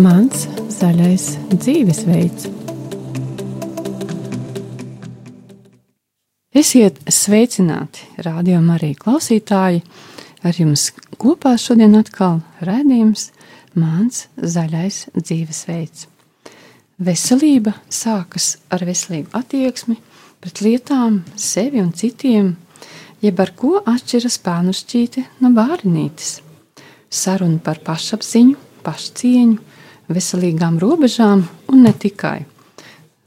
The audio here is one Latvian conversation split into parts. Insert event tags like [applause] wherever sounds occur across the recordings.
Mans zaļais dzīvesveids. Esiet sveicināti, rādījumā arī klausītāji. Ar jums kopā šodien atkal redzējums Mans zaļais dzīvesveids. Veselība sākas ar veselīgu attieksmi pret lietām, sevi un citiem, jeb ar ko atšķiras pānušķīte no bērnītes. Saruna par pašapziņu, pašcieņu, veselīgām robežām un ne tikai.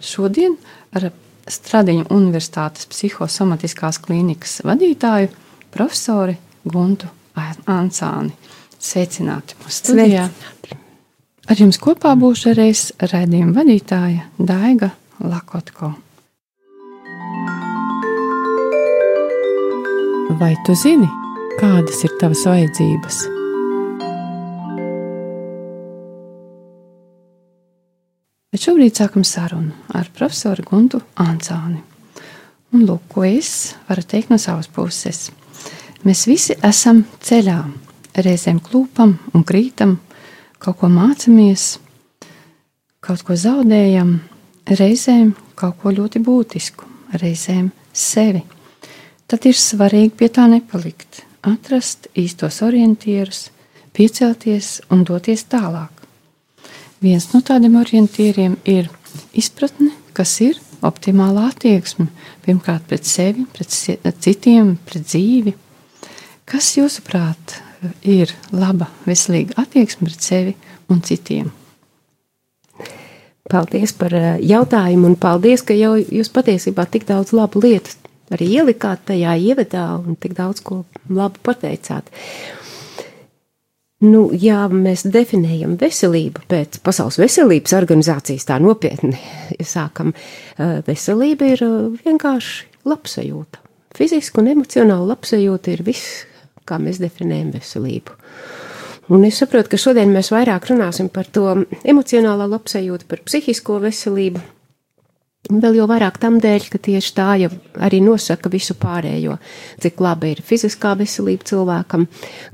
Šodien ar Stradiņu Universitātes psihosomatiskās klīnikas vadītāju profesori Guntu Ancāni. Sveicināti mūsu studijā! Ar jums kopā būšu arī raidījuma vadītāja Daiga Lakotko. Vai tu zini, kādas ir tavas vajadzības? Bet šobrīd sākam sarunu ar profesoru Guntu Ancāni. Un lūk, ko es varu teikt no savas puses. Mēs visi esam ceļā, reizēm klūpam un krītam, kaut ko mācāmies, kaut ko zaudējam, reizēm kaut ko ļoti būtisku, reizēm sevi. Tad ir svarīgi pie tā nepalikt, atrast īstos orientierus, piecelties un doties tālāk. Viens no tādiem orientieriem ir izpratne, kas ir optimāla attieksme. Pirmkārt, pret sevi, pret citiem, pret dzīvi. Kas, jūsuprāt, ir laba, veselīga attieksme pret sevi un citiem? Paldies par eh, jautājumu, un paldies, ka jau jūs patiesībā tik daudz labu lietu arī ielikāt tajā ievadā un tik daudz ko labu pateicāt. Nu, ja mēs definējam veselību pēc Pasaules veselības organizācijas tā nopietni, sākam, veselība ir vienkārši labsajūta. Fiziska un emocionāla labsajūta ir viss, kā mēs definējam veselību. Un es saprotu, ka šodien mēs vairāk runāsim par to emocionālā labsajūtu, par psihisko veselību, Vēl jau vairāk tam dēļ, ka tieši tā jau arī nosaka visu pārējo, cik laba ir fiziskā veselība cilvēkam,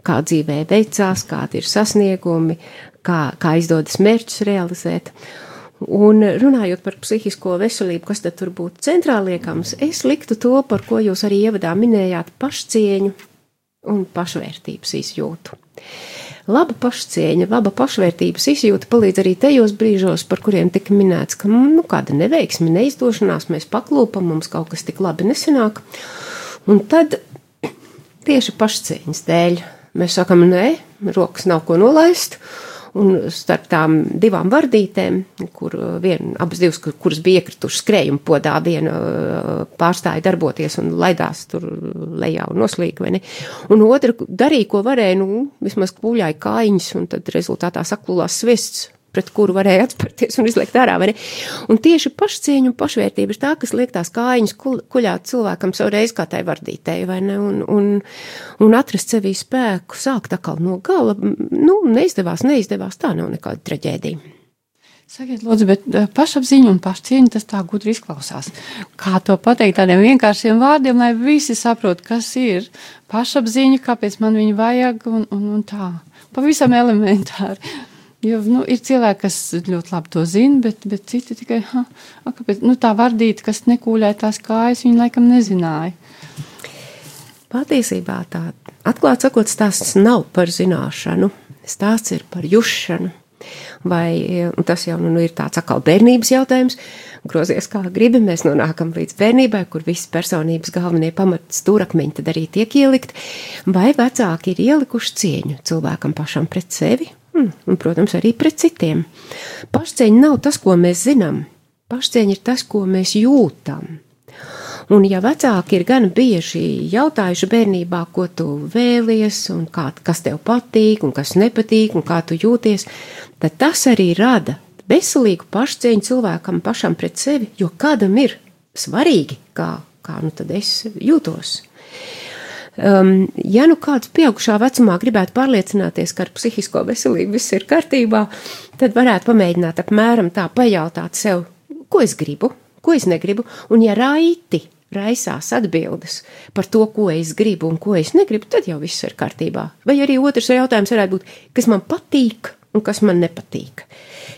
kā dzīvē veicās, kādi ir sasniegumi, kā, kā izdodas mērķus realizēt. Un runājot par psihisko veselību, kas tad tur būtu centrāliekams, es liktu to, par ko jūs arī ievadā minējāt, pašcieņu un pašvērtības izjūtu. Laba pašcieņa, laba pašvērtības izjūta palīdz arī tajos brīžos, par kuriem tika minēts, ka nu, kāda neveiksme, neizdošanās, mēs paklūpam, mums kaut kas tik labi nesanāk. Un tad [clears throat] tieši pašcieņas dēļ mēs sakam, nē, rokas nav ko nolaist. Un starp tām divām vardītēm, kur viena, abas divas, kur, kuras bija iekritušas skrējuma podā, viena uh, pārstāja darboties un laidās tur lejā un noslīga, vai ne? Un otra darīja, ko varēja, nu, vismaz kūļāja kājiņas, un tad rezultātā saklulās svists pret kuru varēja atspērties un izliekt ārā. Un tieši pašcieņa un pašvērtība ir tā, kas liek tās kājiņas kuļāt cilvēkam savu reizi kā tai vardītēji, vai ne? Un, un, un atrast sevī spēku, sākt atkal no gala. Nu, neizdevās, neizdevās, tā nav nekāda traģēdija. Sakiet, lūdzu, bet eh, pašapziņa un pašcieņa tas tā gudri izklausās. Kā to pateikt tādiem vienkāršiem vārdiem, lai visi saprot, kas ir pašapziņa, kāpēc man viņu vajag un, un, un tā. Pavisam elementāri. Jo nu, ir cilvēki, kas ļoti labi to zina, bet, bet citi tikai ha, a, kāpēc, nu, tā vardīta, kas nekūlē tās kājas, viņi laikam nezināja. Patiesībā tā atklāti sakot, stāsts nav par zināšanu, stāsts ir par jušanu. Vai tas jau nu, ir tāds atkal bērnības jautājums, grozies kā gribi, mēs nonākam līdz bērnībai, kur visas personības galvenie pamats stūrakmeņi tad arī tiek ielikt, vai vecāki ir ielikuši cieņu cilvēkam pašam pret sevi un, protams, arī pret citiem. Pašcieņa nav tas, ko mēs zinām. Pašcieņa ir tas, ko mēs jūtam. Un, ja vecāki ir gan bieži jautājuši bērnībā, ko tu vēlies, un kā, kas tev patīk, un kas nepatīk, un kā tu jūties, tad tas arī rada veselīgu pašcieņu cilvēkam pašam pret sevi, jo kādam ir svarīgi, kā, kā nu tad es jūtos. Um, ja nu kāds pieaugušā vecumā gribētu pārliecināties, ka ar psihisko veselību viss ir kārtībā, tad varētu pamēģināt apmēram tā pajautāt sev, ko es gribu, ko es negribu, un ja raiti raisās atbildes par to, ko es gribu un ko es negribu, tad jau viss ir kārtībā. Vai arī otrs jautājums varētu būt, kas man patīk un kas man nepatīk.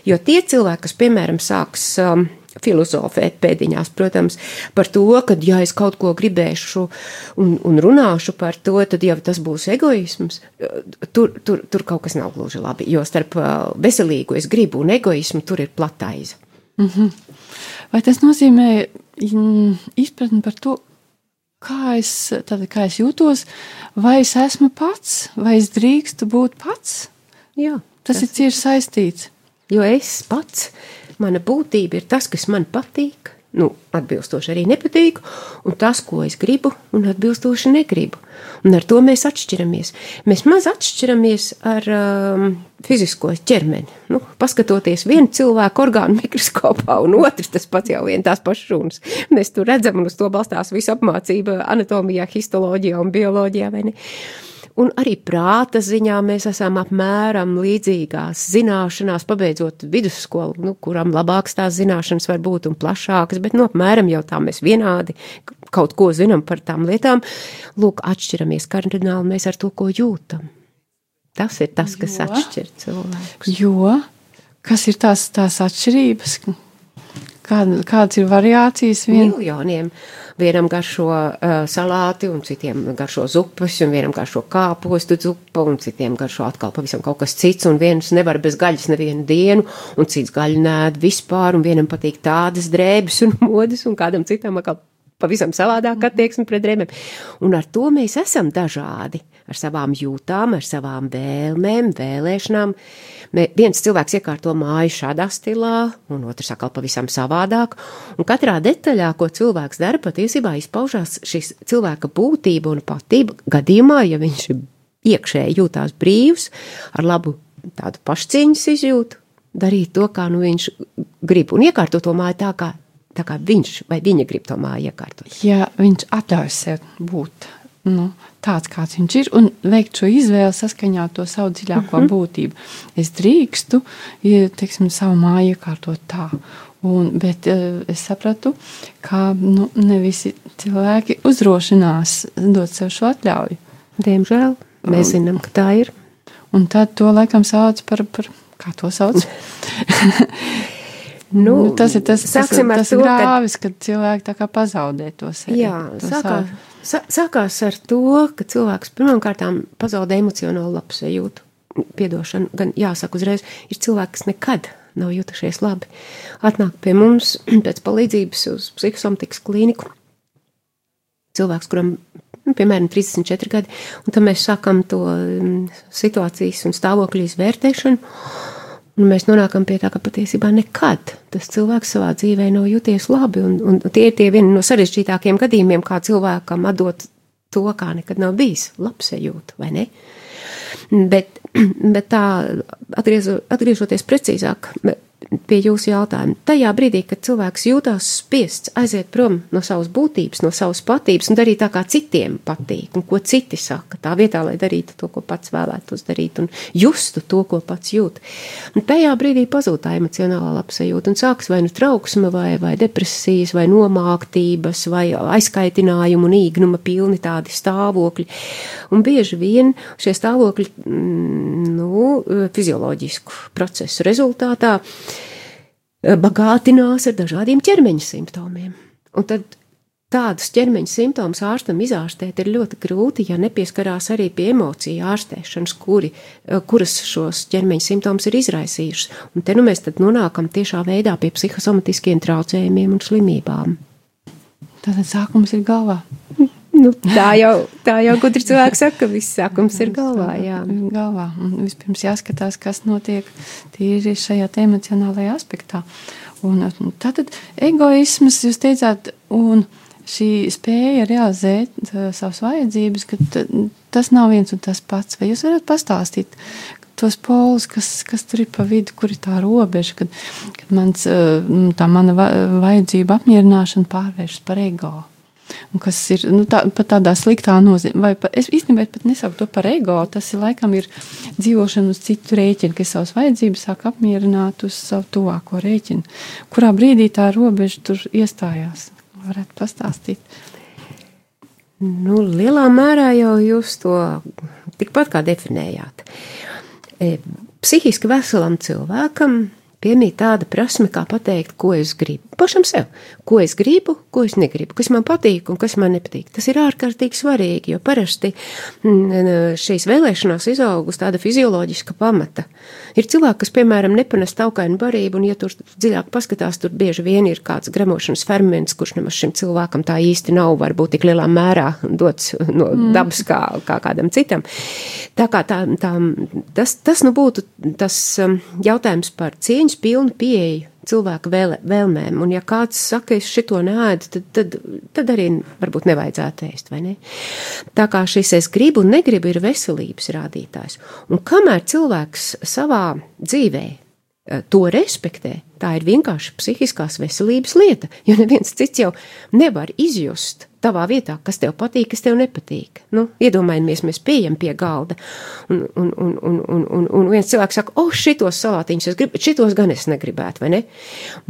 Jo tie cilvēki, kas, piemēram, sāks um, filozofēt pēdiņās, protams, par to, ka, ja es kaut ko gribēšu un, un runāšu par to, tad jau tas būs egoisms. Tur, tur, tur kaut kas nav gluži labi, jo starp uh, veselīgu es gribu un egoismu tur ir plataiza. Mm -hmm. Vai tas nozīmē mm, izpratni par to, kā es, tātad, kā es jūtos, vai es esmu pats, vai es drīkstu būt pats? Jā, tas, tas ir cieši saistīts. Jo es pats mana būtība ir tas, kas man patīk, nu, atbilstoši arī nepatīk, un tas, ko es gribu, un atbilstoši negribu. Un ar to mēs atšķiramies. Mēs maz atšķiramies ar um, fizisko ķermeni. Nu, paskatoties vienu cilvēku orgānu [laughs] mikroskopā, un otrs tas pats jau vien tās pašas runas. Mēs tur redzam, un uz to balstās visa apmācība anatomijā, histoloģijā un bioloģijā, un arī prāta ziņā mēs esam apmēram līdzīgās zināšanās, pabeidzot vidusskolu, nu, kuram labākas tās zināšanas var būt un plašākas, bet, nu, apmēram jau tā mēs vienādi kaut ko zinām par tām lietām. Lūk, atšķiramies kardināli mēs ar to, ko jūtam. Tas ir tas, kas jo, atšķir cilvēkus. Jo, kas ir tās, tās atšķirības? Kāda, kādas ir variācijas? Vien? Miljoniem. Vienam garšo uh, salāti, un citiem garšo zupas, un vienam garšo kāpostu zupa, un citiem garšo atkal pavisam kaut kas cits, un viens nevar bez gaļas nevienu dienu, un cits gaļu nēd vispār, un vienam patīk tādas drēbes un [laughs] modes, un kādam citam atkal pavisam savādāk attieksme pret drēbēm. Un ar to mēs esam dažādi, ar savām jūtām, ar savām vēlmēm, vēlēšanām. Mē, viens cilvēks iekārto māju šādā stilā, un otrs atkal pavisam savādāk. Un katrā detaļā, ko cilvēks dara, patiesībā izpaužās šis cilvēka būtība un patība gadījumā, ja viņš iekšēji jūtās brīvs, ar labu tādu pašcieņas izjūtu, darīt to, kā nu viņš grib, un iekārtot to māju tā, kā tā kā viņš vai viņa grib to māju iekārtot. Ja viņš atļauj sev būt nu, tāds, kāds viņš ir, un veikt šo izvēli saskaņā ar to savu dziļāko mm -hmm. būtību. Es drīkstu, ja, teiksim, savu māju iekārtot tā. Un, bet uh, es sapratu, ka nu, ne visi cilvēki uzdrošinās dot sev šo atļauju. Diemžēl mēs zinām, ka tā ir. Un tad to laikam sauc par, par kā to sauc? [laughs] Nu, nu, tas ir tas, tas, tas to, grāvis, kad cilvēki tā kā pazaudē to sevi. Jā, to sākā, sā, sākās ar to, ka cilvēks pirmkārt pazaudē emocionālu labsajūtu. Piedošana, gan jāsaka uzreiz, ir cilvēki, kas nekad nav jutušies labi. Atnāk pie mums [clears throat] pēc palīdzības uz psihosomatikas klīniku. Cilvēks, kuram nu, piemēram, 34 gadi, un tad mēs sākam to mm, situācijas un stāvokļu izvērtēšanu. Un mēs nonākam pie tā, ka patiesībā nekad tas cilvēks savā dzīvē nav jūties labi. Un, un tie ir tie vieni no sarežģītākiem gadījumiem, kā cilvēkam atdot to, kā nekad nav bijis labsajūta, vai ne? Bet, [clears throat] bet tā, atgriezo, atgriežoties precīzāk, pie jūsu jautājuma. Tajā brīdī, kad cilvēks jūtās spiests aiziet prom no savas būtības, no savas patības un darīt tā, kā citiem patīk, un ko citi saka, tā vietā, lai darītu to, ko pats vēlētos darīt, un justu to, ko pats jūt. Un tajā brīdī pazūd tā emocionālā labsajūta, un sāks vai nu trauksme, vai, vai depresijas, vai nomāktības, vai aizkaitinājumu un īgnuma pilni tādi stāvokļi. Un bieži vien šie stāvokļi, mm, nu, fizioloģisku procesu rezultātā, bagātinās ar dažādiem ķermeņa simptomiem. Un tad tādus ķermeņa simptomus ārstam izārstēt ir ļoti grūti, ja nepieskarās arī pie emociju ārstēšanas, kuri, eh, kuras šos ķermeņa simptomus ir izraisījušas. Un te nu mēs tad nonākam tiešā veidā pie psihosomatiskiem traucējumiem un slimībām. Tātad sākums ir galvā. Nu, tā jau, tā jau gudri cilvēks saka, ka viss sākums ir galvā. Jā. galvā. Un vispirms jāskatās, kas notiek tīri šajā emocionālajā aspektā. Un, tātad egoisms, jūs teicāt, un šī spēja realizēt uh, savas vajadzības, ka tas nav viens un tas pats. Vai jūs varat pastāstīt tos polus, kas, kas tur ir pa vidu, kur ir tā robeža, kad, kad mans, uh, tā mana vajadzība apmierināšana pārvēršas par ego? Kas ir nu, tā, pat tādā sliktā nozīmē. Es īstenībā pat nesaucu to par ego, tas ir laikam ir dzīvošana uz citu rēķinu, kas savas vajadzības sāk apmierināt uz savu tuvāko rēķinu. Kurā brīdī tā robeža tur iestājās? varētu pastāstīt? Nu, lielā mērā jau jūs to tikpat kā definējāt. E, psihiski veselam cilvēkam piemīt tāda prasme, kā pateikt, ko es gribu. Pašam sev, ko es gribu, ko es negribu, kas man patīk un kas man nepatīk. Tas ir ārkārtīgi svarīgi, jo parasti mm, šīs vēlēšanās izaugus tāda fizioloģiska pamata. Ir cilvēki, kas, piemēram, nepanes taukainu barību, un, ja tur dziļāk paskatās, tur bieži vien ir kāds gremošanas ferments, kurš nemaz šim cilvēkam tā īsti nav, varbūt tik lielā mērā dots no mm. dabas kā, kā kādam citam. Tā kā tā, tā, tas, tas nu būtu tas um, jautājums par cieņas pilnu pieeju cilvēka vēl, vēlmēm. Un, ja kāds saka, es šito neēdu, tad, tad, tad arī varbūt nevajadzētu ēst, vai ne? Tā kā šis es gribu un negribu ir veselības rādītājs. Un kamēr cilvēks savā dzīvē eh, to respektē, tā ir vienkārši psihiskās veselības lieta, jo neviens cits jau nevar izjust tavā vietā, kas tev patīk, kas tev nepatīk. Nu, iedomājamies, mēs pieejam pie galda, un, un, un, un, un, un, un viens cilvēks saka, o, oh, šitos salātiņus es gribu, šitos gan es negribētu, vai ne?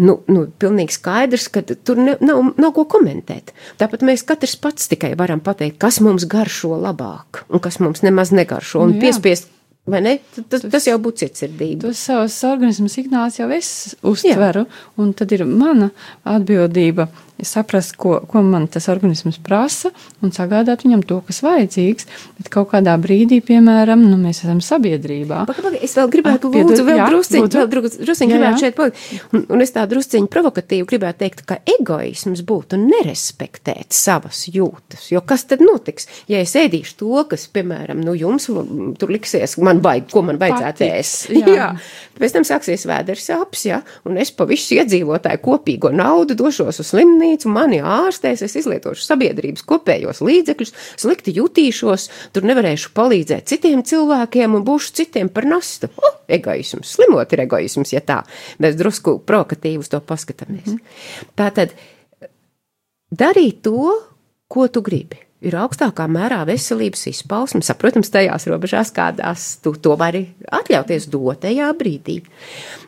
Nu, nu pilnīgi skaidrs, ka tur ne, nav, nav ko komentēt. Tāpat mēs katrs pats tikai varam pateikt, kas mums garšo labāk, un kas mums nemaz negaršo, un nu, piespiest Vai ne? Tas, tas jau būtu cietsirdība. Tos savus organismu signālus jau es uztveru, Jā. un tad ir mana atbildība saprast, ko, ko man tas organisms prasa, un sagādāt viņam to, kas vajadzīgs. Bet kaut kādā brīdī, piemēram, nu, mēs esam sabiedrībā. Paka, paka, es vēl gribētu, ah, lūdzu, vēl drusciņu, vēl drusciņu gribētu šeit palikt. Un, un es tā drusciņu provokatīvi gribētu teikt, ka egoisms būtu nerespektēt savas jūtas. Jo kas tad notiks, ja es ēdīšu to, kas, piemēram, nu jums tur liksies, man vajag, ko man vajadzētu ēst. Jā. [laughs] jā. Pēc tam sāksies vēders sāpes, jā, un es pa visu iedzīvotāju kopīgo naudu došos uz slimnīcu slimnīcu, mani ārstēs, es izlietošu sabiedrības kopējos līdzekļus, slikti jutīšos, tur nevarēšu palīdzēt citiem cilvēkiem un būšu citiem par nastu. Oh, egoisms, slimot ir egoisms, ja tā, mēs drusku provokatīvi uz to paskatāmies. Mm. Tā tad darīt to, ko tu gribi ir augstākā mērā veselības izpausme. Saprotams, tajās robežās, kādās tu to vari atļauties dotajā brīdī.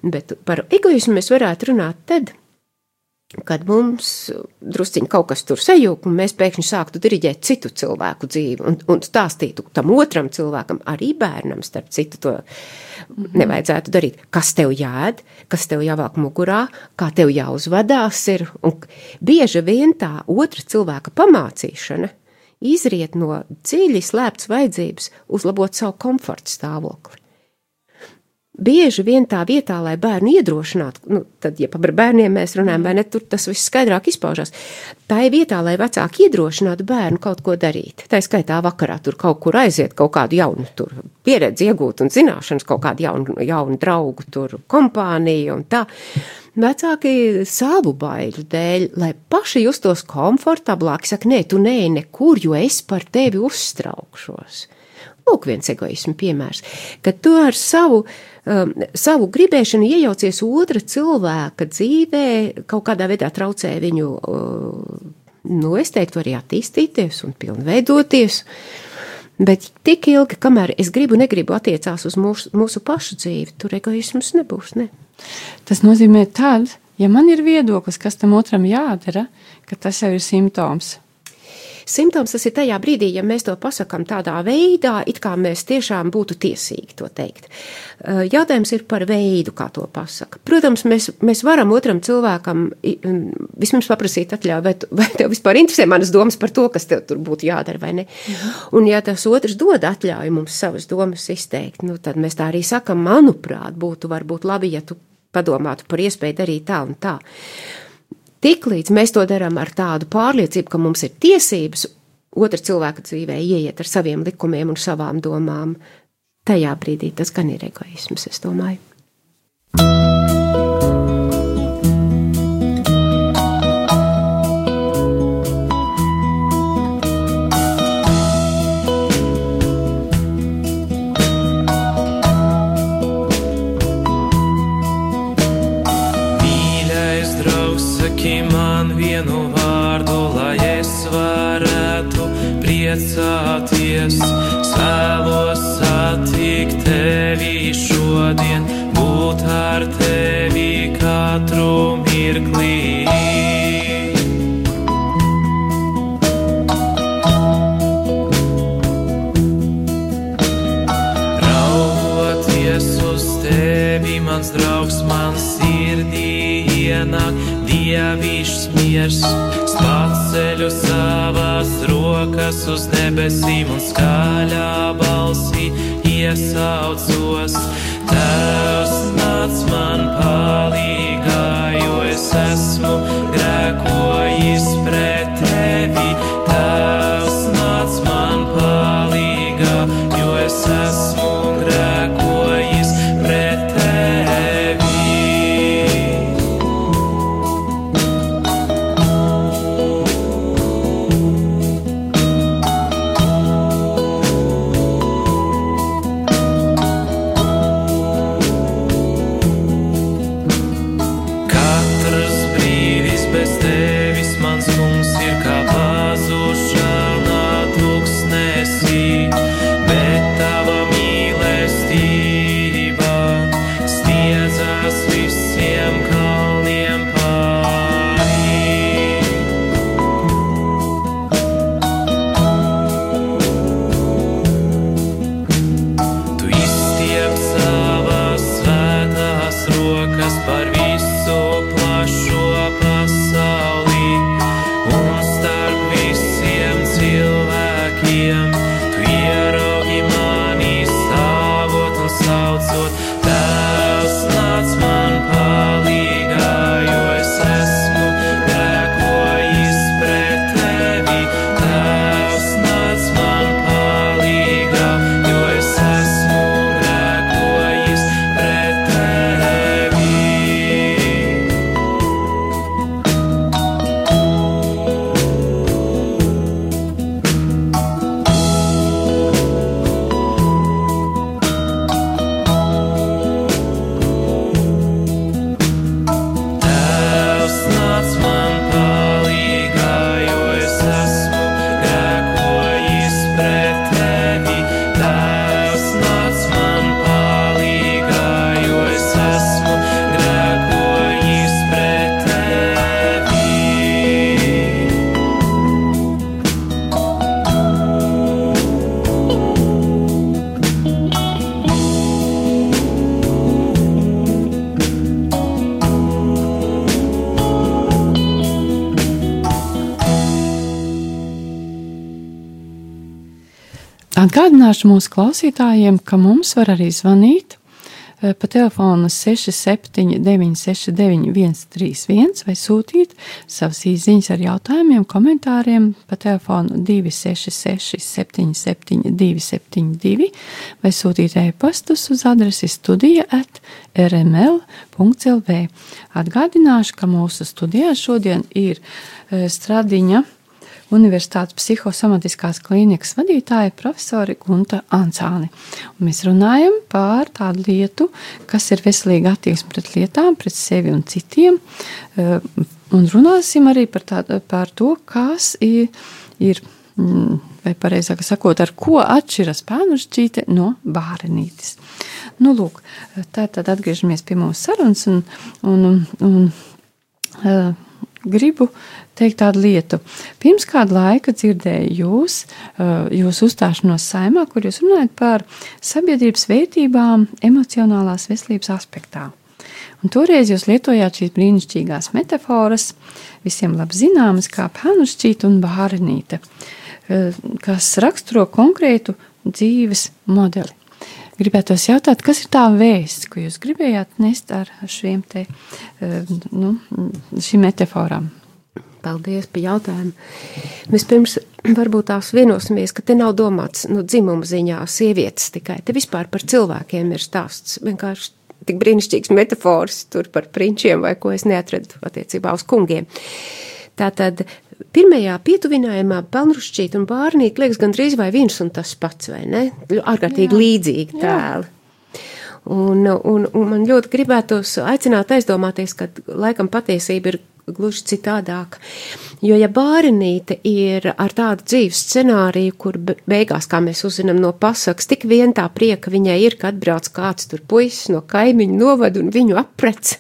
Bet par egoismu mēs varētu runāt tad, kad mums drusciņi kaut kas tur sajūg, un mēs pēkšņi sāktu diriģēt citu cilvēku dzīvi, un, un stāstītu tam otram cilvēkam, arī bērnam, starp citu, to mm -hmm. nevajadzētu darīt. Kas tev jāēd, kas tev jāvelk mugurā, kā tev jāuzvedās ir, un bieži vien tā otra cilvēka pamācīšana izriet no dziļi slēptas vajadzības uzlabot savu komforta stāvokli. Bieži vien tā vietā, lai bērnu iedrošinātu, nu, tad, ja par bērniem mēs runājam, vai ne, tur tas viss skaidrāk izpaužās. Tā ir vietā, lai vecāki iedrošinātu bērnu kaut ko darīt. Tā ir skaitā vakarā tur kaut kur aiziet, kaut kādu jaunu tur pieredzi iegūt un zināšanas, kaut kādu jaunu, jaunu draugu tur kompāniju un tā. Vecāki savu baiļu dēļ, lai paši justos komfortablāk, saka, nē, tu nē, nekur, jo es par tevi uztraukšos. Lūk, viens egoismu piemērs, ka tu ar savu um, savu gribēšanu iejaucies otra cilvēka dzīvē, kaut kādā veidā traucē viņu, uh, nu, es teiktu, arī attīstīties un pilnveidoties. Bet tik ilgi, kamēr es gribu, negribu attiecās uz mūsu, mūsu pašu dzīvi, tur egoisms nebūs. Ne? Tas nozīmē tad, ja man ir viedoklis, kas tam otram jādara, ka tas jau ir simptoms Simptoms tas ir tajā brīdī, ja mēs to pasakām tādā veidā, it kā mēs tiešām būtu tiesīgi to teikt. Jautājums ir par veidu, kā to pasaka. Protams, mēs, mēs varam otram cilvēkam vismaz paprasīt atļauju, vai, vai tev vispār interesē manas domas par to, kas tev tur būtu jādara vai ne. Mhm. Un ja tas otrs dod atļauju mums savas domas izteikt, nu, tad mēs tā arī sakam, manuprāt, būtu varbūt labi, ja tu padomātu par iespēju darīt tā un tā. Tiklīdz mēs to darām ar tādu pārliecību, ka mums ir tiesības otra cilvēka dzīvē ieiet ar saviem likumiem un savām domām, tajā brīdī tas gan ir egoisms, es domāju. Miers. Paceļu savās rokas uz debesīm un skaļā balsī iesaucos. Tēvs nāc man palīgā, jo es esmu grēkojis pret tevi. Tēvs thought Atgādināšu mūsu klausītājiem, ka mums var arī zvanīt eh, pa telefonu 679, 691, 131 vai sūtīt savas īsiņas ar jautājumiem, komentāriem pa telefonu 266, 77, 272 vai sūtīt e-pastus uz adresi studija at rml.lv. Atgādināšu, ka mūsu studijā šodien ir eh, Stradiņa Universitātes psihosomatiskās klīnikas vadītāja profesori Gunta Ancāni. Un mēs runājam par tādu lietu, kas ir veselīga attieksme pret lietām, pret sevi un citiem. Eh, Un runāsim arī par, tā, par to, kas ir, ir mm, vai pareizāk sakot, ar ko atšķiras pēnušķīte no bārenītes. Nu, lūk, tā tad atgriežamies pie mūsu sarunas un, un, un, un uh, gribu teikt tādu lietu. Pirms kāda laika dzirdēju jūs, uh, jūsu uzstāšanos saimā, kur jūs runājat par sabiedrības vērtībām emocionālās veselības aspektā. Un toreiz jūs lietojāt šīs brīnišķīgās metaforas, visiem labi zināmas, kā pēnušķīta un bārenīte, uh, kas raksturo konkrētu dzīves modeli. Gribētu jautāt, kas ir tā vēsts, ko jūs gribējāt nest ar šiem te, uh, nu, šīm metaforām? Paldies par jautājumu. Mēs pirms [clears throat] varbūt tās vienosimies, ka te nav domāts nu, dzimuma ziņā sievietes tikai. Te vispār par cilvēkiem ir stāsts. Vienkārši tik brīnišķīgs metafors tur par prinčiem vai ko es neatradu attiecībā uz kungiem. Tātad pirmajā pietuvinājumā pelnrušķīt un bārnīt liekas gandrīz vai viens un tas pats, vai ne? Ārkārtīgi līdzīgi tēli. Un, un, un man ļoti gribētos aicināt aizdomāties, ka laikam patiesība ir gluži citādāk. Jo, ja bērnīte ir ar tādu dzīves scenāriju, kur beigās, kā mēs uzzinām no pasakas, tik vien tā prieka viņai ir, ka atbrauc kāds tur puisis no kaimiņu novada un viņu aprec,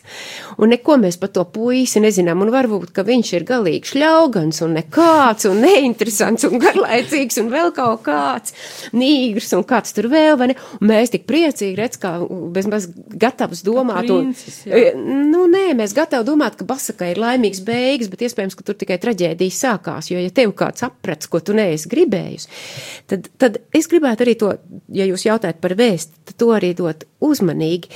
un neko mēs par to puisi nezinām, un varbūt, ka viņš ir galīgi šļaugans un nekāds un neinteresants un garlaicīgs un vēl kaut kāds nīgrs un kāds tur vēl, vai ne, un mēs tik priecīgi redz, kā bezmaz gatavs domāt, Princes, un, jā. nu nē, mēs gatavi domāt, ka Basaka ir laimīgs beigas, bet iespējams, ka tur tikai traģēdija sākās, jo ja tev kāds aprec, ko tu neesi gribējusi, tad, tad es gribētu arī to, ja jūs jautājat par vēstu, tad to arī dot uzmanīgi.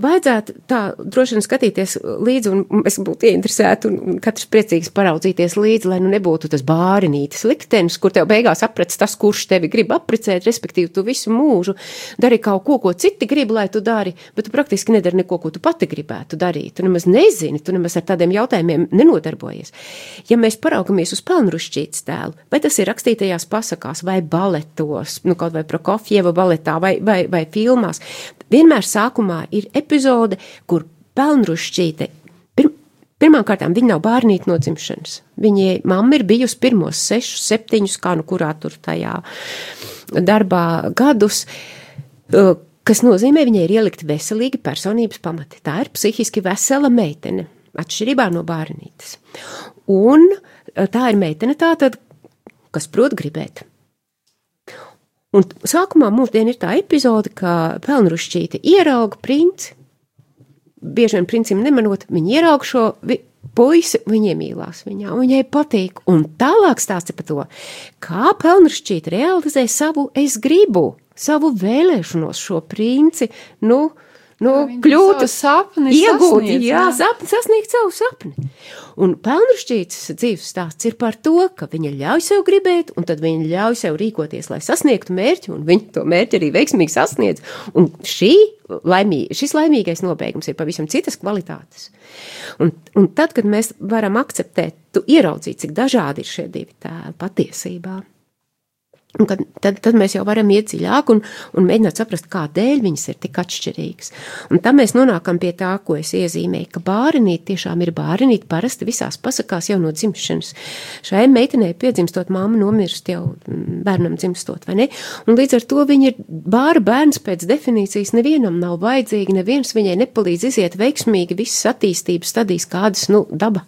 Vajadzētu tā droši vien skatīties līdzi, un es būtu ieinteresēta, un, un katrs priecīgs paraudzīties līdzi, lai nu nebūtu tas bārinītis liktenis, kur tev beigās aprec tas, kurš tevi grib apprecēt, respektīvi tu visu mūžu dari kaut ko, ko citi grib, lai tu dari, bet tu praktiski nedari neko, ko tu pati gribētu darīt. Tu nemaz nezini, tu nemaz ar tādiem jautājumiem nenodarbojies. Ja mēs paraugamies uz pelnrušķītas tēlu, vai tas ir rakstītajās pasakās vai baletos, nu kaut vai Prokofjeva baletā vai, vai, vai filmās, vienmēr sākumā ir epizode, kur pelnrušķīte pir, Pirmkārt, viņa nav bērnīte no dzimšanas. Viņai mamma ir bijusi pirmos sešus, septiņus, kā nu kurā tur tajā darbā gadus, uh, kas nozīmē, viņai ir ielikti veselīgi personības pamati. Tā ir psihiski vesela meitene, atšķirībā no bērnītes. Un uh, tā ir meitene tātad, kas prot gribēt. Un sākumā mūsdien ir tā epizode, ka pelnrušķīte ierauga princi, bieži vien princim nemanot, viņi ierauga šo vi- puisi, viņi iemīlās viņā, un viņai patīk. Un tālāk stāsta par to, kā pelnrušķīte realizē savu es gribu, savu vēlēšanos šo princi, nu, nu Viņa kļūt savu sapni iegūt, sasniedz, jā, sapni, sasniegt savu sapni. Un pelnrušķītas dzīves stāsts ir par to, ka viņa ļauj sev gribēt, un tad viņa ļauj sev rīkoties, lai sasniegtu mērķi, un viņa to mērķi arī veiksmīgi sasniedz. Un šī laimī, šis laimīgais nobeigums ir pavisam citas kvalitātes. Un, un tad, kad mēs varam akceptēt, tu ieraudzīt, cik dažādi ir šie divi tēli patiesībā. Un kad, tad, tad mēs jau varam iet dziļāk un, un mēģināt saprast, kādēļ viņas ir tik atšķirīgas. Un tam mēs nonākam pie tā, ko es iezīmēju, ka bārinīte tiešām ir bārinīte parasti visās pasakās jau no dzimšanas. Šai meitenei piedzimstot, māma nomirst jau mm, bērnam dzimstot, vai ne? Un līdz ar to viņa ir bāra bērns pēc definīcijas, nevienam nav vajadzīgi, neviens viņai nepalīdz iziet veiksmīgi visas attīstības stadijas, kādas, nu, daba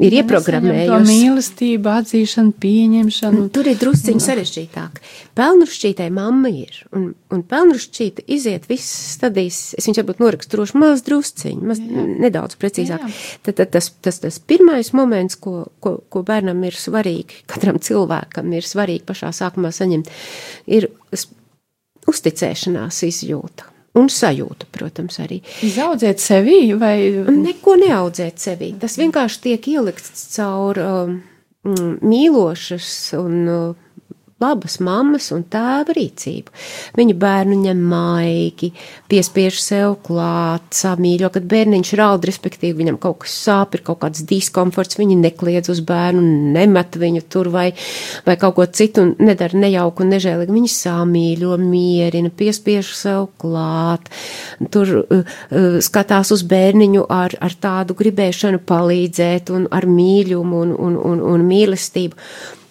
ir ieprogrammējusi. mīlestību, atzīšanu, pieņemšanu. Tur ir drusciņš sarežģītāk. Pelnrušķītai mamma ir, un, un pelnrušķīta iziet visas stadijas, es viņu varbūt noraksturošu maz drusciņu, maz Jā, jā. nedaudz precīzāk. Jā, jā. Tad, tad tas, tas, tas pirmais moments, ko, ko, ko bērnam ir svarīgi, katram cilvēkam ir svarīgi pašā sākumā saņemt, ir uzticēšanās izjūta. Un sajūta, protams, arī. Izaudziet sevi vai Neko neaudzēt sevī. Tas vienkārši tiek ielikts caur um, mīlošas un uh, labas mammas un tēva rīcību. Viņa bērnu ņem maigi, piespiež sev klāt, samīļo, kad bērniņš raud, respektīvi viņam kaut kas sāp, ir kaut kāds diskomforts, viņi nekliedz uz bērnu, nemet viņu tur vai, vai kaut ko citu un nedara nejauku un nežēlīgi. Viņi samīļo, mierina, piespiež sev klāt, tur uh, uh, skatās uz bērniņu ar, ar tādu gribēšanu palīdzēt un ar mīļumu un, un, un, un mīlestību.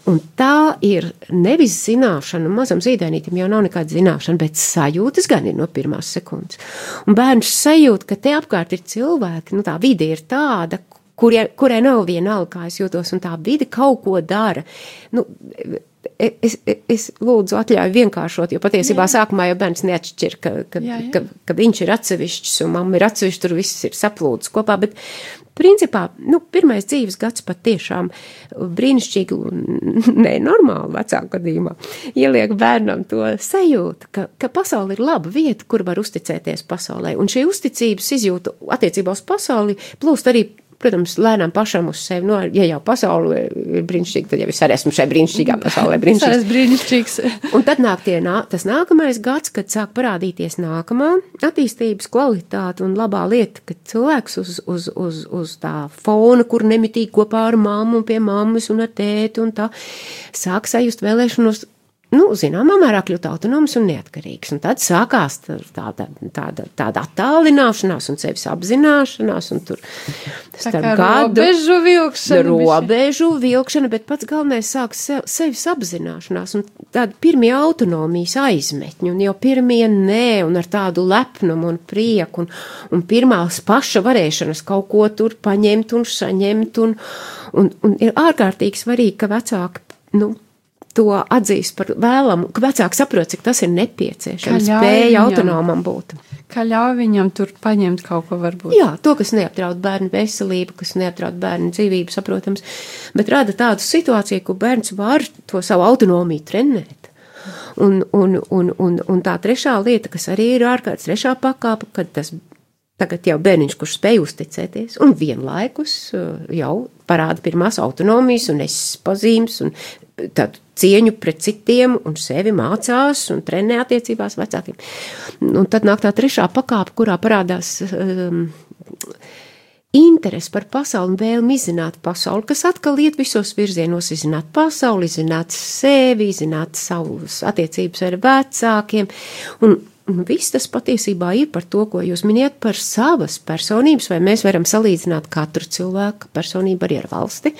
Un tā ir nevis zināšana, mazam zīdainītam jau nav nekāda zināšana, bet sajūtas gan ir no pirmās sekundes. Un bērns sajūt, ka te apkārt ir cilvēki, nu tā vide ir tāda, kurie, kurai nav vienalga, kā es jūtos, un tā vide kaut ko dara. Nu, Es, es, lūdzu, atļauju vienkāršot, jo patiesībā jā. sākumā jau bērns neatšķir, ka, ka, Jā, jā. ka, ka viņš ir atsevišķs un mamma ir atsevišķa, tur viss ir saplūdis kopā. Bet, principā, nu, pirmais dzīves gads pat tiešām brīnišķīgi, un [laughs] nē, normāli vecāku gadījumā ieliek bērnam to sajūtu, ka, ka pasaule ir laba vieta, kur var uzticēties pasaulē. Un šī uzticības izjūta attiecībā uz pasauli plūst arī protams, lēnām pašam uz sevi. No, ja jau pasaule ir brīnišķīga, tad jau es arī esmu šai brīnišķīgā pasaulē. Tas ir Brīnišķīgs. brīnišķīgs. [laughs] Un tad nāk tie, nā, tas nākamais gads, kad sāk parādīties nākamā attīstības kvalitāte un labā lieta, kad cilvēks uz, uz, uz, uz tā fona, kur nemitīgi kopā ar mammu un pie mammas un ar tēti un tā, sāk sajust vēlēšanos nu, zināmā mērā kļūt autonoms un neatkarīgs. Un tad sākās tāda, tāda, tāda attālināšanās un sevis apzināšanās, un tur starp gadu robežu vilkšana. Robežu vilkšana, bet pats galvenais sāks sev, sevis apzināšanās un tāda pirmie autonomijas aizmetņi, un jau pirmie nē, un ar tādu lepnumu un prieku, un, un pirmās paša varēšanas kaut ko tur paņemt un saņemt, un, un, un ir ārkārtīgi svarīgi, ka vecāki, nu, to atzīst par vēlamu, ka vecāki saprot, cik tas ir nepieciešams, spēja autonomam būt. Kā ļauj viņam tur paņemt kaut ko varbūt. Jā, to, kas neapdraud bērnu veselību, kas neapdraud bērnu dzīvību, saprotams, bet rada tādu situāciju, kur bērns var to savu autonomiju trenēt. Un, un, un, un, un tā trešā lieta, kas arī ir ārkārtas trešā pakāpa, kad tas tagad jau bērniņš, kurš spēj uzticēties, un vienlaikus uh, jau parāda pirmās autonomijas un es pazīmes un tādu cieņu pret citiem un sevi mācās un trenē attiecībās vecākiem. Un tad nāk tā trešā pakāpe, kurā parādās um, interesi par pasauli un vēlmi izzināt pasauli, kas atkal iet visos virzienos, izzināt pasauli, izzināt sevi, izzināt savus attiecības ar vecākiem. Un Un viss tas patiesībā ir par to, ko jūs miniet par savas personības, vai mēs varam salīdzināt katru cilvēku personību arī ar valsti,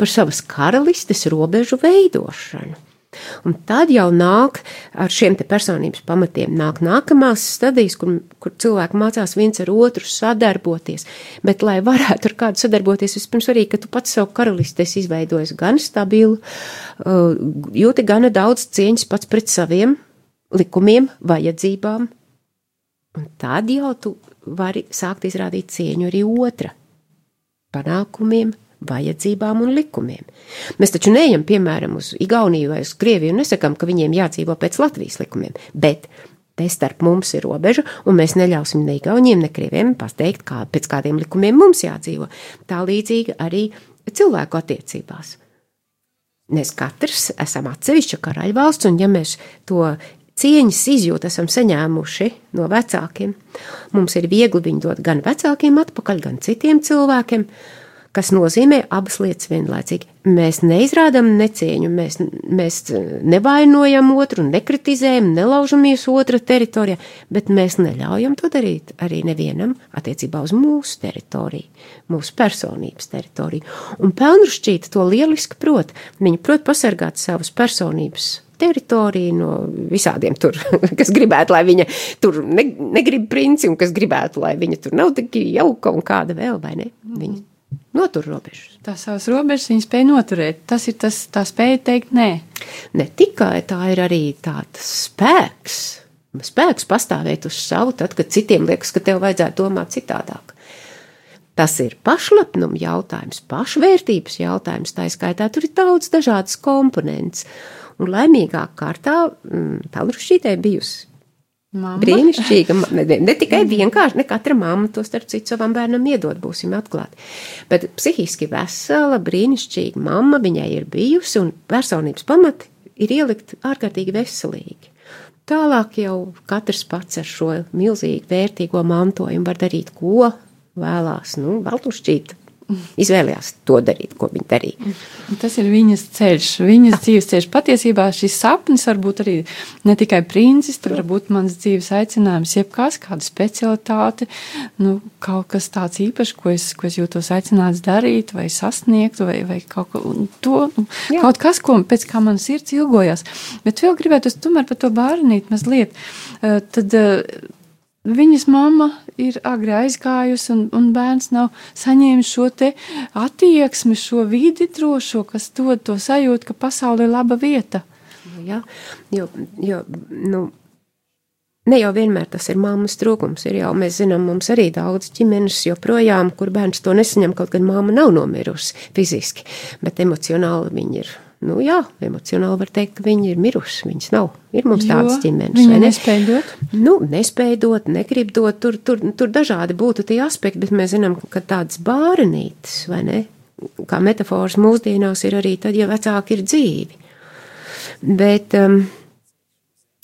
par savas karalistes robežu veidošanu. Un tad jau nāk ar šiem te personības pamatiem, nāk nākamās stadijas, kur, kur cilvēki mācās viens ar otru sadarboties. Bet, lai varētu ar kādu sadarboties, vispirms arī, ka tu pats savu karalisti esi izveidojis gan stabilu, uh, jūti gana daudz cieņas pats pret saviem likumiem, vajadzībām, un tad jau tu vari sākt izrādīt cieņu arī otra panākumiem, vajadzībām un likumiem. Mēs taču neejam, piemēram, uz Igauniju vai uz Krieviju un nesakām, ka viņiem jādzīvo pēc Latvijas likumiem, bet te starp mums ir robeža, un mēs neļausim ne Igauniem, ne Krieviem pateikt, kā, pēc kādiem likumiem mums jādzīvo. Tā līdzīga arī cilvēku attiecībās. Mēs katrs esam atsevišķa karaļvalsts, un ja mēs to cieņas izjūtu esam saņēmuši no vecākiem. Mums ir viegli viņu dot gan vecākiem atpakaļ, gan citiem cilvēkiem, kas nozīmē abas lietas vienlaicīgi. Mēs neizrādām necieņu, mēs, mēs nevainojam otru, nekritizējam, nelaužamies otra teritorijā, bet mēs neļaujam to darīt arī nevienam attiecībā uz mūsu teritoriju, mūsu personības teritoriju. Un pelnrušķīta to lieliski prot. Viņa prot pasargāt savas personības teritoriju no visādiem tur, [laughs] kas gribētu, lai viņa tur ne, negrib princi, un kas gribētu, lai viņa tur nav tik jauka un kāda vēl, vai ne? Viņa notur robežas. Tā savas robežas viņa spēja noturēt. Tas ir tas, tā spēja teikt nē. Ne tikai tā ir arī tāds spēks. Spēks pastāvēt uz savu, tad, kad citiem liekas, ka tev vajadzētu domāt citādāk. Tas ir pašlepnuma jautājums, pašvērtības jautājums, tā skaitā tur ir daudz dažādas komponentes. Un laimīgā kārtā mm, Pelrušķītē bijusi Mama. Brīnišķīga. Ne, ne tikai vienkārši, ne katra mamma to starp citu savam bērnam iedod, būsim atklāti. Bet psihiski vesela, brīnišķīga mamma viņai ir bijusi, un personības pamati ir ielikt ārkārtīgi veselīgi. Tālāk jau katrs pats ar šo milzīgi vērtīgo mantojumu var darīt, ko vēlās. Nu, Valtušķīt izvēlējās to darīt, ko viņa darīja. Tas ir viņas ceļš, viņas dzīves ceļš. Patiesībā šis sapnis var būt arī ne tikai princis, tur var būt mans dzīves aicinājums, jebkas, kāda specialitāte, nu, kaut kas tāds īpašs, ko es, ko es jūtos aicināts darīt vai sasniegt, vai, vai kaut ko to, nu, Jā. kaut kas, ko pēc kā man sirds ilgojas. Bet vēl gribētu es tomēr par to bērnīt mazliet. Uh, tad, uh, Viņas mamma ir agri aizgājusi, un, un bērns nav saņēmis šo attieksmi, šo vidi drošo, kas dod to sajūtu, ka pasaule ir laba vieta. Jā, jo, jo nu, ne jau vienmēr tas ir mammas trūkums. Ir jau mēs zinām, mums arī daudz ģimenes joprojām, kur bērns to nesaņem, kaut gan mamma nav nomirusi fiziski, bet emocionāli viņi ir nu jā, emocionāli var teikt, ka viņi ir miruši. Viņas nav. Ir mums jo, tādas ģimenes. Ne? nespēja dot. Nu, nespēja dot, negrib dot. Tur, tur, tur dažādi būtu tie aspekti, bet mēs zinām, ka tādas bārenītes, vai ne? Kā metafors mūsdienās ir arī tad, ja vecāki ir dzīvi. Bet um,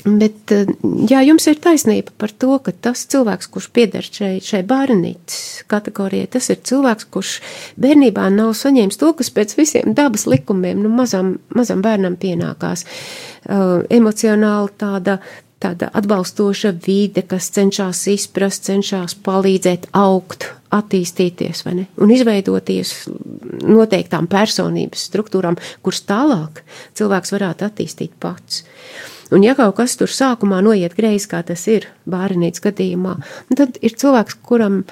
Bet, eh, jā, jums ir taisnība par to, ka tas cilvēks, kurš pieder šai, šai bērnītes kategorijai, tas ir cilvēks, kurš bērnībā nav saņēmis to, kas pēc visiem dabas likumiem, nu, mazam, mazam bērnam pienākās. Uh, emocionāli tāda, tāda atbalstoša vide, kas cenšas izprast, cenšas palīdzēt augt, attīstīties, un izveidoties noteiktām personības struktūrām, kuras tālāk cilvēks varētu attīstīt pats. Un, ja kaut kas tur sākumā noiet greizi, kā tas ir bērnības gadījumā, tad ir cilvēks, kuram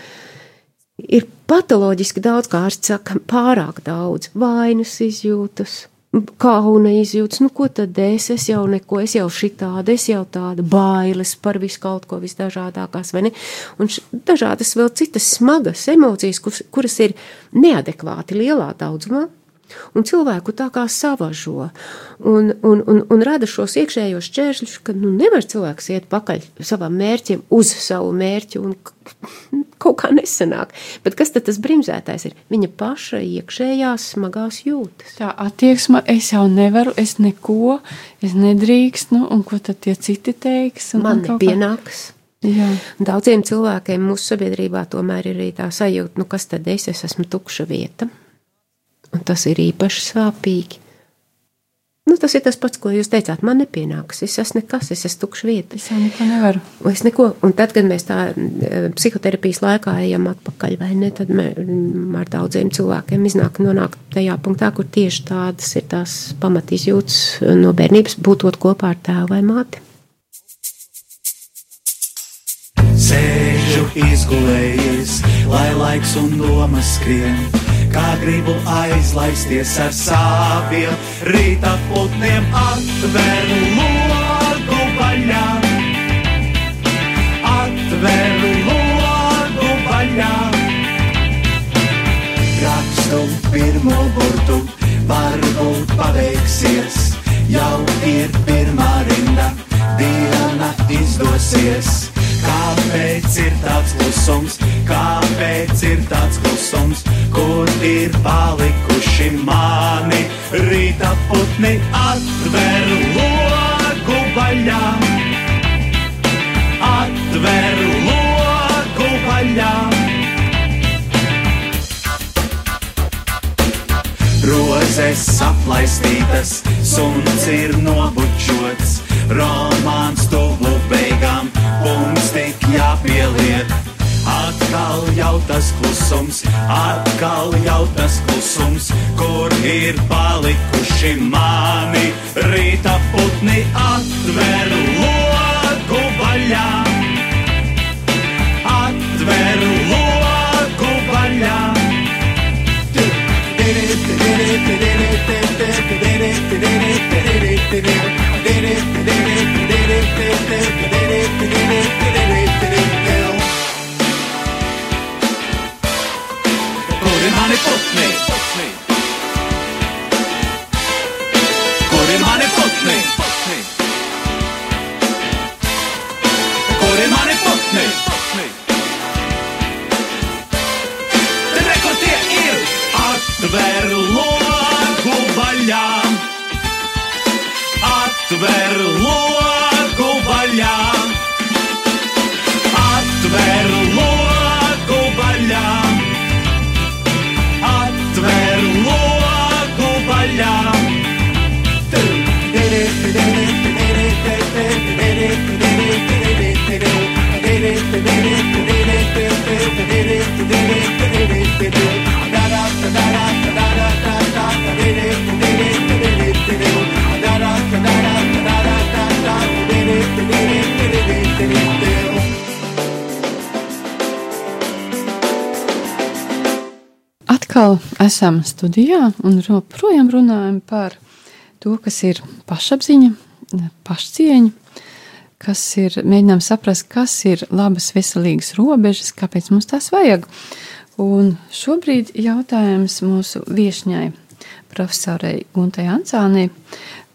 ir patoloģiski daudz, kā ārsts saka, pārāk daudz vainas izjūtas. Kauna izjūtas, nu ko tad es, es jau neko, es jau šitāda, es jau tāda bailes par visu kaut ko visdažādākās, vai ne? Un š, dažādas vēl citas smagas emocijas, kuras, kuras ir neadekvāti lielā daudzumā, un cilvēku tā kā savažo un, un, un, un rada šos iekšējos šķēršļus, ka nu, nevar cilvēks iet pakaļ savam mērķim, uz savu mērķi un kaut kā nesanāk. Bet kas tad tas bremzētājs ir? Viņa paša iekšējās smagās jūtas. Tā attieksme, es jau nevaru, es neko, es nedrīkst, nu, un ko tad tie citi teiks? Un, Man un kaut kā- nepienāks. Jā. Daudziem cilvēkiem mūsu sabiedrībā tomēr ir arī tā sajūta, nu kas tad es, es esmu tukša vieta. Un tas ir īpaši sāpīgi. Nu, tas ir tas pats, ko jūs teicāt. Man nepienāks. Es esmu nekas, es esmu tukša vieta. Es jau neko nevaru. Es neko, un tad, kad mēs tā eh, psihoterapijas laikā ejam atpakaļ, vai ne, tad mē, ar daudziem cilvēkiem iznāk nonāk tajā punktā, kur tieši tādas ir tās pamatizjūtas no bērnības, būtot kopā ar tēvu vai māti. Sēžu izgulējies, lai laiks un domas skrien, kā gribu aizlaisties ar saviem rīta putniem, atveru logu vaļā, atveru logu vaļā. Rakstu pirmo burtu, varbūt paveiksies, jau ir pirmā rinda, diena izdosies. Kāpēc ir tāds klusums, kāpēc ir tāds klusums, kur ir palikuši mani? Rīta putni atver logu vaļā, atver logu vaļā. Rozes aplaistītas, suns ir nobučots, romāns tuvu punkts tik jāpieliek. Atkal jau tas klusums, atkal jau tas klusums, kur ir palikuši mani rīta putni atver logu vaļā. Atver logu vaļā. Kur ir mani putni? Kur esam studijā un joprojām runājam par to, kas ir pašapziņa, pašcieņa, kas ir mēģinām saprast, kas ir labas, veselīgas robežas, kāpēc mums tās vajag. Un šobrīd jautājums mūsu viesņai, profesorai Guntai Ancānai,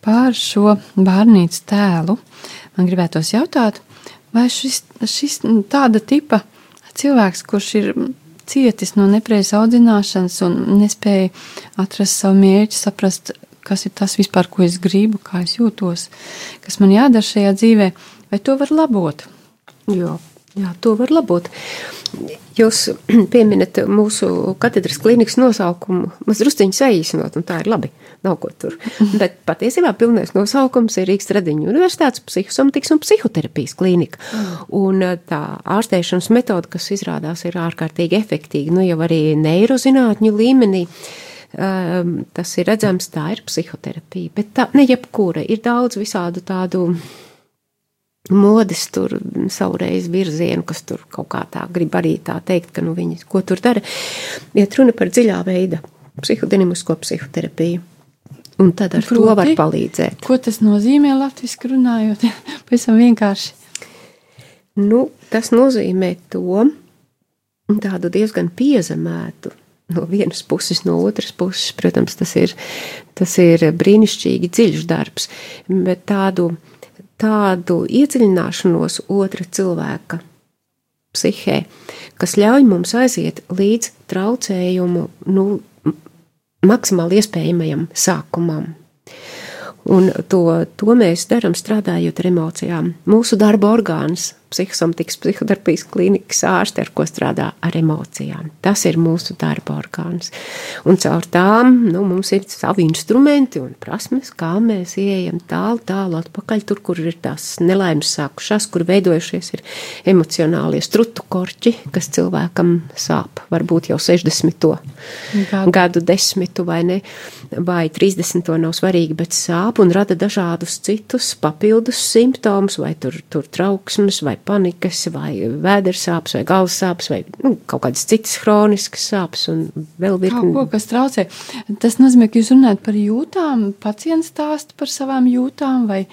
par šo bērnītes tēlu. Man gribētos jautāt, vai šis, šis tāda tipa cilvēks, kurš ir cietis no nepreizas audzināšanas un nespēja atrast savu mērķi, saprast, kas ir tas vispār, ko es gribu, kā es jūtos, kas man jādara šajā dzīvē, vai to var labot. Jā, jā, to var labot. Jūs [clears throat] pieminat mūsu katedras klīnikas nosaukumu, maz drusciņi saīsinot, un tā ir labi, nav ko tur. [laughs] Bet patiesībā pilnais nosaukums ir Rīgas Tradiņu universitātes psihosomatikas un psihoterapijas klīnika. Un eh, tā ārstēšanas metode, kas izrādās ir ārkārtīgi efektīga, nu jau arī neirozinātņu līmenī, um, tas ir redzams, tā ir psihoterapija. Bet tā ne jebkura, ir daudz visādu tādu modes tur savreiz virzienu, kas tur kaut kā tā grib arī tā teikt, ka nu viņi ko tur dara. Iet runa par dziļā veida psihodinamisko psihoterapiju. Un tad ar Proti, to var palīdzēt. Ko tas nozīmē latviešu runājot? [laughs] Pavisam vienkārši. Nu, tas nozīmē to tādu diezgan piezemētu. No vienas puses, no otras puses, protams, tas ir, tas ir brīnišķīgi dziļš darbs, bet tādu uh, tādu iedziļināšanos otra cilvēka psihē, kas ļauj mums aiziet līdz traucējumu nu, maksimāli iespējamajam sākumam. Un to, to mēs darām strādājot ar emocijām. Mūsu darba orgāns psihosomatikas psihoterapijas klīnikas ārste, ar ko strādā ar emocijām. Tas ir mūsu darba orgāns. Un caur tām nu, mums ir savi instrumenti un prasmes, kā mēs ieejam tālu, tālu atpakaļ, tur, kur ir tās nelaimes sākušās, kur veidojušies ir emocionālie strutu korķi, kas cilvēkam sāp, varbūt jau 60. Gadu, gadu desmitu vai ne, vai 30. nav svarīgi, bet sāp un rada dažādus citus papildus simptomus, vai tur, tur trauksmes, vai panikas, vai vēdersāpes, vai galvas sāpes, vai nu, kaut kādas citas chroniskas sāpes, un vēl virkni. Kaut ko, kas traucē. Tas nozīmē, ka jūs runājat par jūtām, pacients stāsta par savām jūtām, vai,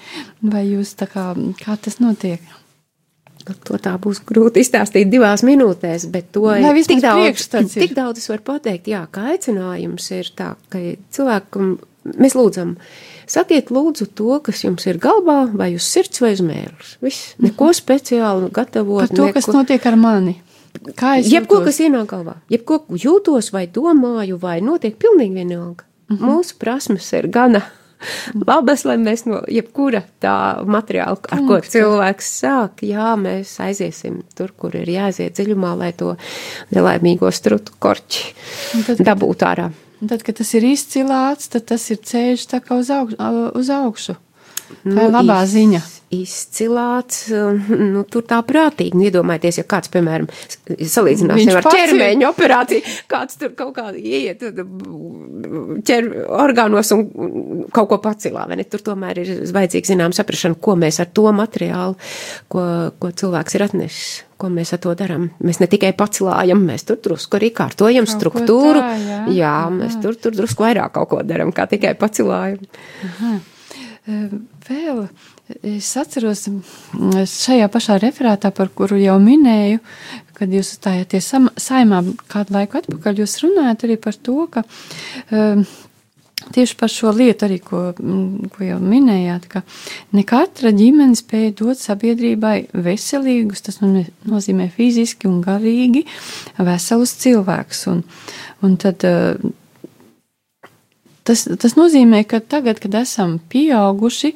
vai jūs tā kā, kā tas notiek? To tā būs grūti izstāstīt divās minūtēs, bet to Lai ir tik daudz, ir. tik daudz es varu pateikt. Jā, kā aicinājums ir tā, ka cilvēkam mēs lūdzam, uh, Sakiet, lūdzu, to, kas jums ir galvā, vai uz sirds, vai uz mēlus. Viss, neko mhm. speciāli gatavot. Par to, neko... kas notiek ar mani. Kā es jebko, jūtos? kas ienāk galvā, jebko jūtos, vai domāju, vai notiek pilnīgi vienalga. Mm -hmm. Mūsu prasmes ir gana labas, lai mēs no jebkura tā materiāla, ar ko cilvēks sāk, jā, mēs aiziesim tur, kur ir jāiziet dziļumā, lai to nelaimīgo strutu korķi dabūtu ārā. Un tad, kad tas ir izcilāts, tad tas ir ceļš uz, aug, uz augšu. Tā nu, ir labā iz, ziņa. Izcilāts, nu, tur tā prātīgi. Nu, iedomājieties, ja kāds, piemēram, salīdzināsim ar ķermeņa operāciju, kāds tur kaut kā ieiet ķer orgānos un kaut ko pacilā, vai ne? Tur tomēr ir vajadzīga zinām saprašana, ko mēs ar to materiālu, ko, ko cilvēks ir atnesis ko mēs ar to darām. Mēs ne tikai pacilājam, mēs tur drusku arī kārtojam kaut struktūru. Tā, jā, jā Aha. mēs tur, tur drusku vairāk kaut ko darām, kā tikai pacilājam. Aha. Vēl es atceros šajā pašā referātā, par kuru jau minēju, kad jūs stājāties saimā kādu laiku atpakaļ, jūs runājat arī par to, ka um, Tieši par šo lietu arī, ko, ko jau minējāt, ka ne katra ģimene spēja dot sabiedrībai veselīgus, tas nozīmē fiziski un garīgi veselus cilvēkus. Un, un tad, eh, tas, tas nozīmē, ka tagad, kad esam pieauguši,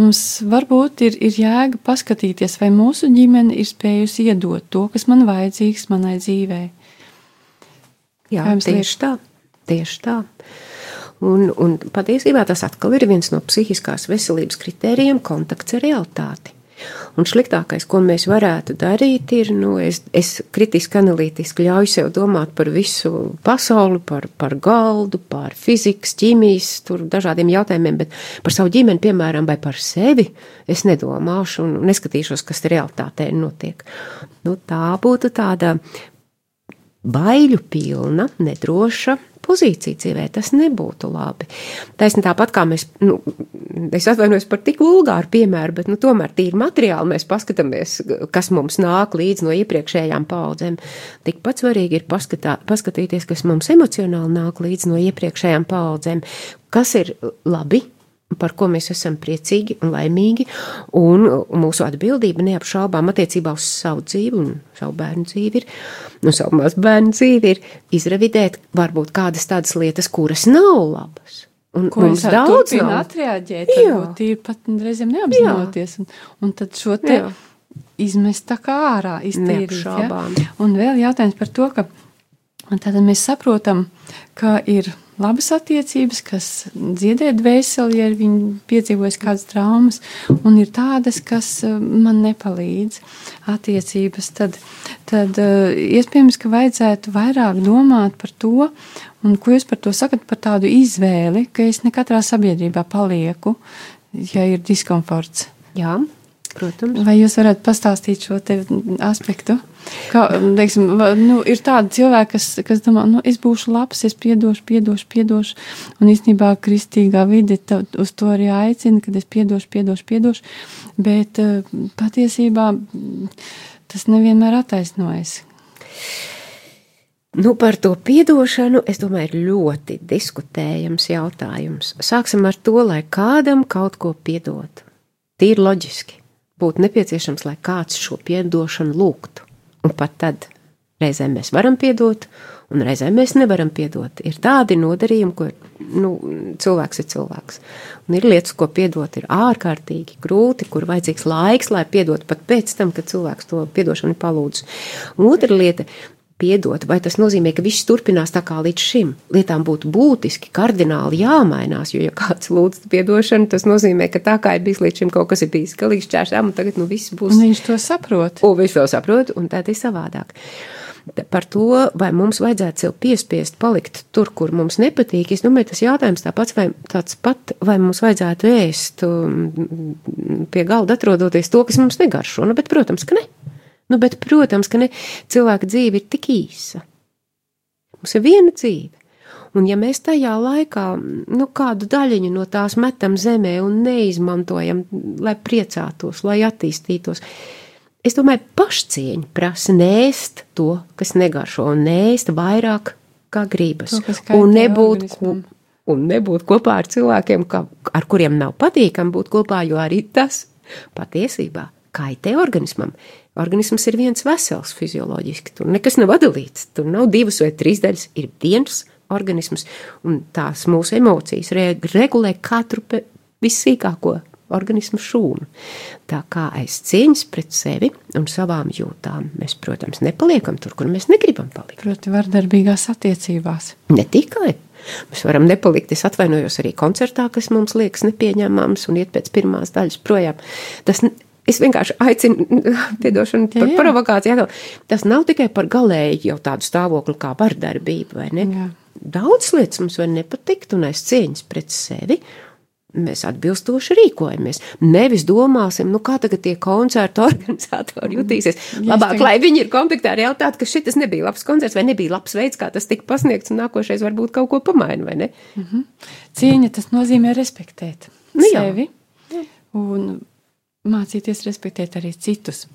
mums varbūt ir, ir jēga paskatīties, vai mūsu ģimene ir spējusi iedot to, kas man vajadzīgs manai dzīvei. Jā, tieši liek? tā. Tieši tā. Un, un patiesībā tas atkal ir viens no psihiskās veselības kritērijiem - kontakts ar realitāti. Un sliktākais, ko mēs varētu darīt, ir, nu, es, es kritiski analītiski ļauju sev domāt par visu pasauli, par, par galdu, par fizikas, ķīmijas, tur dažādiem jautājumiem, bet par savu ģimeni, piemēram, vai par sevi es nedomāšu un neskatīšos, kas realitātē notiek. Nu, tā būtu tāda baiļu pilna, nedroša pozīciju dzīvē, tas nebūtu labi. Taisnība tāpat kā mēs, nu, es atvainojos par tik vulgāru piemēru, bet, nu, tomēr tīri materiāli mēs paskatāmies, kas mums nāk līdz no iepriekšējām paudzēm. Tikpat svarīgi ir paskatā, paskatīties, kas mums emocionāli nāk līdz no iepriekšējām paudzēm, kas ir labi, par ko mēs esam priecīgi un laimīgi, un mūsu atbildība neapšaubām attiecībā uz savu dzīvi un savu bērnu dzīvi ir, un savu mazbērnu dzīvi ir izrevidēt varbūt kādas tādas lietas, kuras nav labas. Un Ko mums daudz nav. atreaģēt, varbūt tīri pat reizēm neapzinoties. Un, un tad šo te Jā. izmest tā kā ārā, iztīrīt. Ja? Un vēl jautājums par to, ka tad mēs saprotam, ka ir labas attiecības, kas dziedē dvēseli, ja viņi piedzīvojas kādas traumas, un ir tādas, kas eh, man nepalīdz attiecības, tad, tad eh, iespējams, ka vajadzētu vairāk domāt par to, un ko jūs par to sakat, par tādu izvēli, ka es ne katrā sabiedrībā palieku, ja ir diskomforts. Jā, protams. Vai jūs varētu pastāstīt šo aspektu? Kā, teiksim, nu, ir tādi cilvēki, kas, kas domā, nu, es būšu labs, es piedošu, piedošu, piedošu. Un īstenībā kristīgā vide uz to arī aicina, kad es piedošu, piedošu, piedošu. Bet eh, patiesībā tas nevienmēr attaisnojas. Nu, par to piedošanu, es domāju, ir ļoti diskutējams jautājums. Sāksim ar to, lai kādam kaut ko piedotu. Tīri loģiski. Būtu nepieciešams, lai kāds šo piedošanu lūgtu. Un pat tad reizēm mēs varam piedot, un reizēm mēs nevaram piedot. Ir tādi nodarījumi, ko nu, cilvēks ir cilvēks. Un ir lietas, ko piedot, ir ārkārtīgi grūti, kur vajadzīgs laiks, lai piedotu pat pēc tam, kad cilvēks to piedošanu ir palūdzis. Un otra lieta piedot, vai tas nozīmē, ka viss turpinās tā kā līdz šim. Lietām būtu būtiski, kardināli jāmainās, jo, ja kāds lūdz piedošanu, tas nozīmē, ka tā kā ir bijis līdz šim, kaut kas ir bijis galīgs čēršām, un tagad nu viss būs. Un viņš to saprot. Un viņš to saprot, un tā ir savādāk. Par to, vai mums vajadzētu sev piespiest palikt tur, kur mums nepatīk, es domāju, tas jautājums tāpats, vai tāds pat, vai mums vajadzētu ēst um, pie galda atrodoties to, kas mums negaršo. Nu, bet, protams, ka ne. Nu, bet, protams, ka ne. Cilvēka dzīve ir tik īsa. Mums ir viena dzīve. Un ja mēs tajā laikā nu, kādu daļiņu no tās metam zemē un neizmantojam, lai priecātos, lai attīstītos, es domāju, pašcieņa prasa nēst to, kas negaršo, un nēst vairāk kā gribas. To, un, nebūt, organismam. un nebūt kopā ar cilvēkiem, ka, ar kuriem nav patīkami būt kopā, jo arī tas patiesībā kaitē organismam. Organisms ir viens vesels fizioloģiski. Tur nekas nav atdalīts. Tur nav divas vai trīs daļas. Ir viens organisms, un tās mūsu emocijas re regulē katru vissīkāko organismu šūnu. Tā kā aiz cieņas pret sevi un savām jūtām mēs, protams, nepaliekam tur, kur mēs negribam palikt. Proti, vardarbīgās attiecībās. Ne tikai. Mēs varam nepalikt. Es atvainojos arī koncertā, kas mums liekas nepieņemams un iet pēc pirmās daļas projām. Tas, es vienkārši aicinu, [laughs] piedošanu Jā, par jā. provokāciju. atkal. Tas nav tikai par galēju jau tādu stāvokli kā vardarbība, vai ne? Jā. Daudz lietas mums var nepatikt un aiz cieņas pret sevi. Mēs atbilstoši rīkojamies. Nevis domāsim, nu kā tagad tie koncertu [laughs] organizatori jutīsies. Es Labāk, lai viņi ir komplektā arī jautāt, ka šis nebija labs koncerts vai nebija labs veids, kā tas tika pasniegts, un nākošais varbūt kaut ko pamaina, vai ne? Cieņa tas nozīmē respektēt Nu jā. sevi un mācīties respektēt arī citus.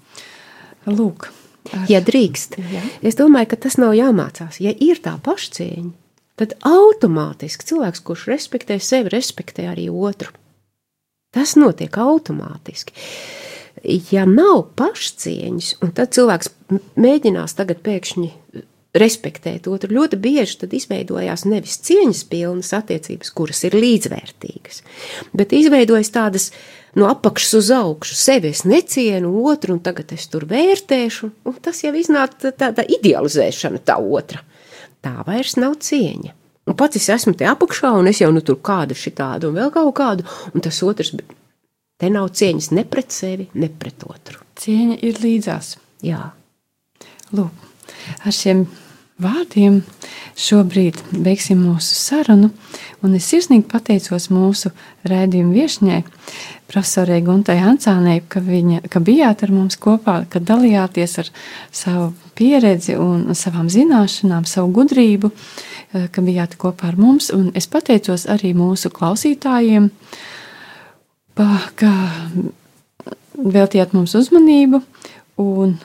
Lūk, ar, Ja drīkst, Jā. es domāju, ka tas nav jāmācās. Ja ir tā pašcieņa, tad automātiski cilvēks, kurš respektē sevi, respektē arī otru. Tas notiek automātiski. Ja nav pašcieņas, un tad cilvēks mēģinās tagad pēkšņi respektēt otru, ļoti bieži tad izveidojās nevis cieņas pilnas attiecības, kuras ir līdzvērtīgas, bet izveidojas tādas no apakšas uz augšu. Sevi es necienu otru, un tagad es tur vērtēšu, un tas jau iznāk tā- tāda idealizēšana tā otra. Tā vairs nav cieņa. Un pats es esmu te apakšā, un es jau nu tur kādu šitādu, un vēl kaut kādu, un tas otrs, te nav cieņas ne pret sevi, ne pret otru. cieņa ir līdzās. Jā. Lūk, ar šiem vārdiem šobrīd beigsim mūsu sarunu. Un es sirsnīgi pateicos mūsu raidījuma viesņai, profesorai Guntai Ancānei, ka, viņa, ka bijāt ar mums kopā, ka dalījāties ar savu pieredzi un savām zināšanām, savu gudrību, eh, ka bijāt kopā ar mums. Un es pateicos arī mūsu klausītājiem, ka veltījāt mums uzmanību. Un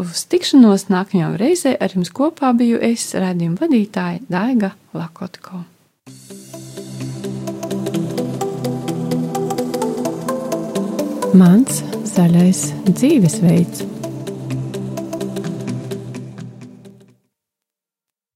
uz tikšanos nākamajā reizē ar jums kopā biju es, redzējuma vadītāja Daiga Lakotko. Mans zaļais dzīvesveids.